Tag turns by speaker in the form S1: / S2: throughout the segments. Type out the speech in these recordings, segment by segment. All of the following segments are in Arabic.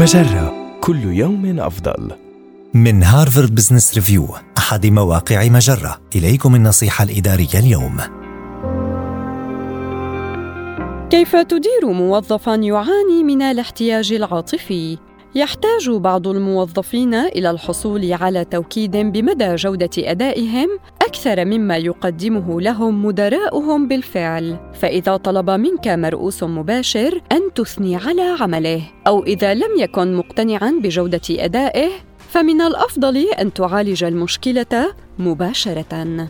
S1: مجرة كل يوم أفضل.
S2: من هارفارد بزنس ريفيو أحد مواقع مجرة. إليكم النصيحة الإدارية اليوم.
S3: كيف تدير موظفا يعاني من الاحتياج العاطفي؟ يحتاج بعض الموظفين إلى الحصول على توكيد بمدى جودة أدائهم أكثر مما يقدمه لهم مدراؤهم بالفعل. فإذا طلب منك مرؤوس مباشر أن تثني على عمله أو إذا لم يكن مقتنعا بجودة أدائه فمن الأفضل أن تعالج المشكلة مباشرة.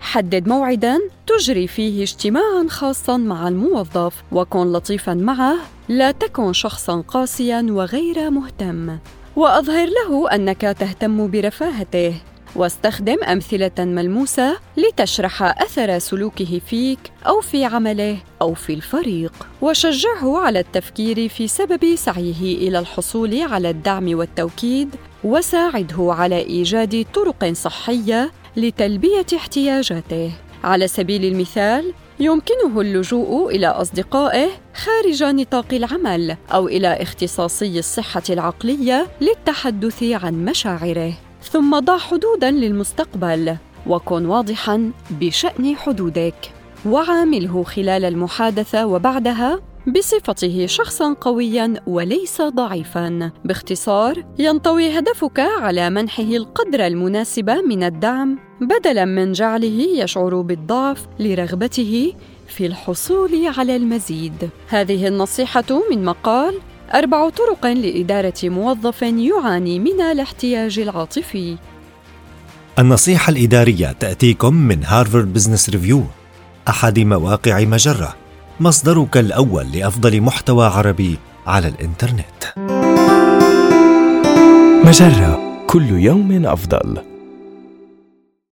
S3: حدد موعدا تجري فيه اجتماعا خاصا مع الموظف وكن لطيفا معه لا تكن شخصا قاسيا وغير مهتم. وأظهر له أنك تهتم برفاهته. واستخدم أمثلة ملموسة لتشرح أثر سلوكه فيك أو في عمله أو في الفريق. وشجعه على التفكير في سبب سعيه إلى الحصول على الدعم والتوكيد وساعده على إيجاد طرق صحية لتلبية احتياجاته. على سبيل المثال يمكنه اللجوء إلى أصدقائه خارج نطاق العمل أو إلى اختصاصي الصحة العقلية للتحدث عن مشاعره. ثم ضع حدودا للمستقبل وكن واضحا بشأن حدودك. وعامله خلال المحادثة وبعدها بصفته شخصا قويا وليس ضعيفا. باختصار ينطوي هدفك على منحه القدر المناسب من الدعم بدلا من جعله يشعر بالضعف لرغبته في الحصول على المزيد. هذه النصيحة من مقال أربع طرق لإدارة موظف يعاني من الاحتياج العاطفي
S2: النصيحة الإدارية تأتيكم من هارفارد بزنس ريفيو أحد مواقع مجرة مصدرك الأول لأفضل محتوى عربي على الإنترنت
S1: مجرة كل يوم أفضل.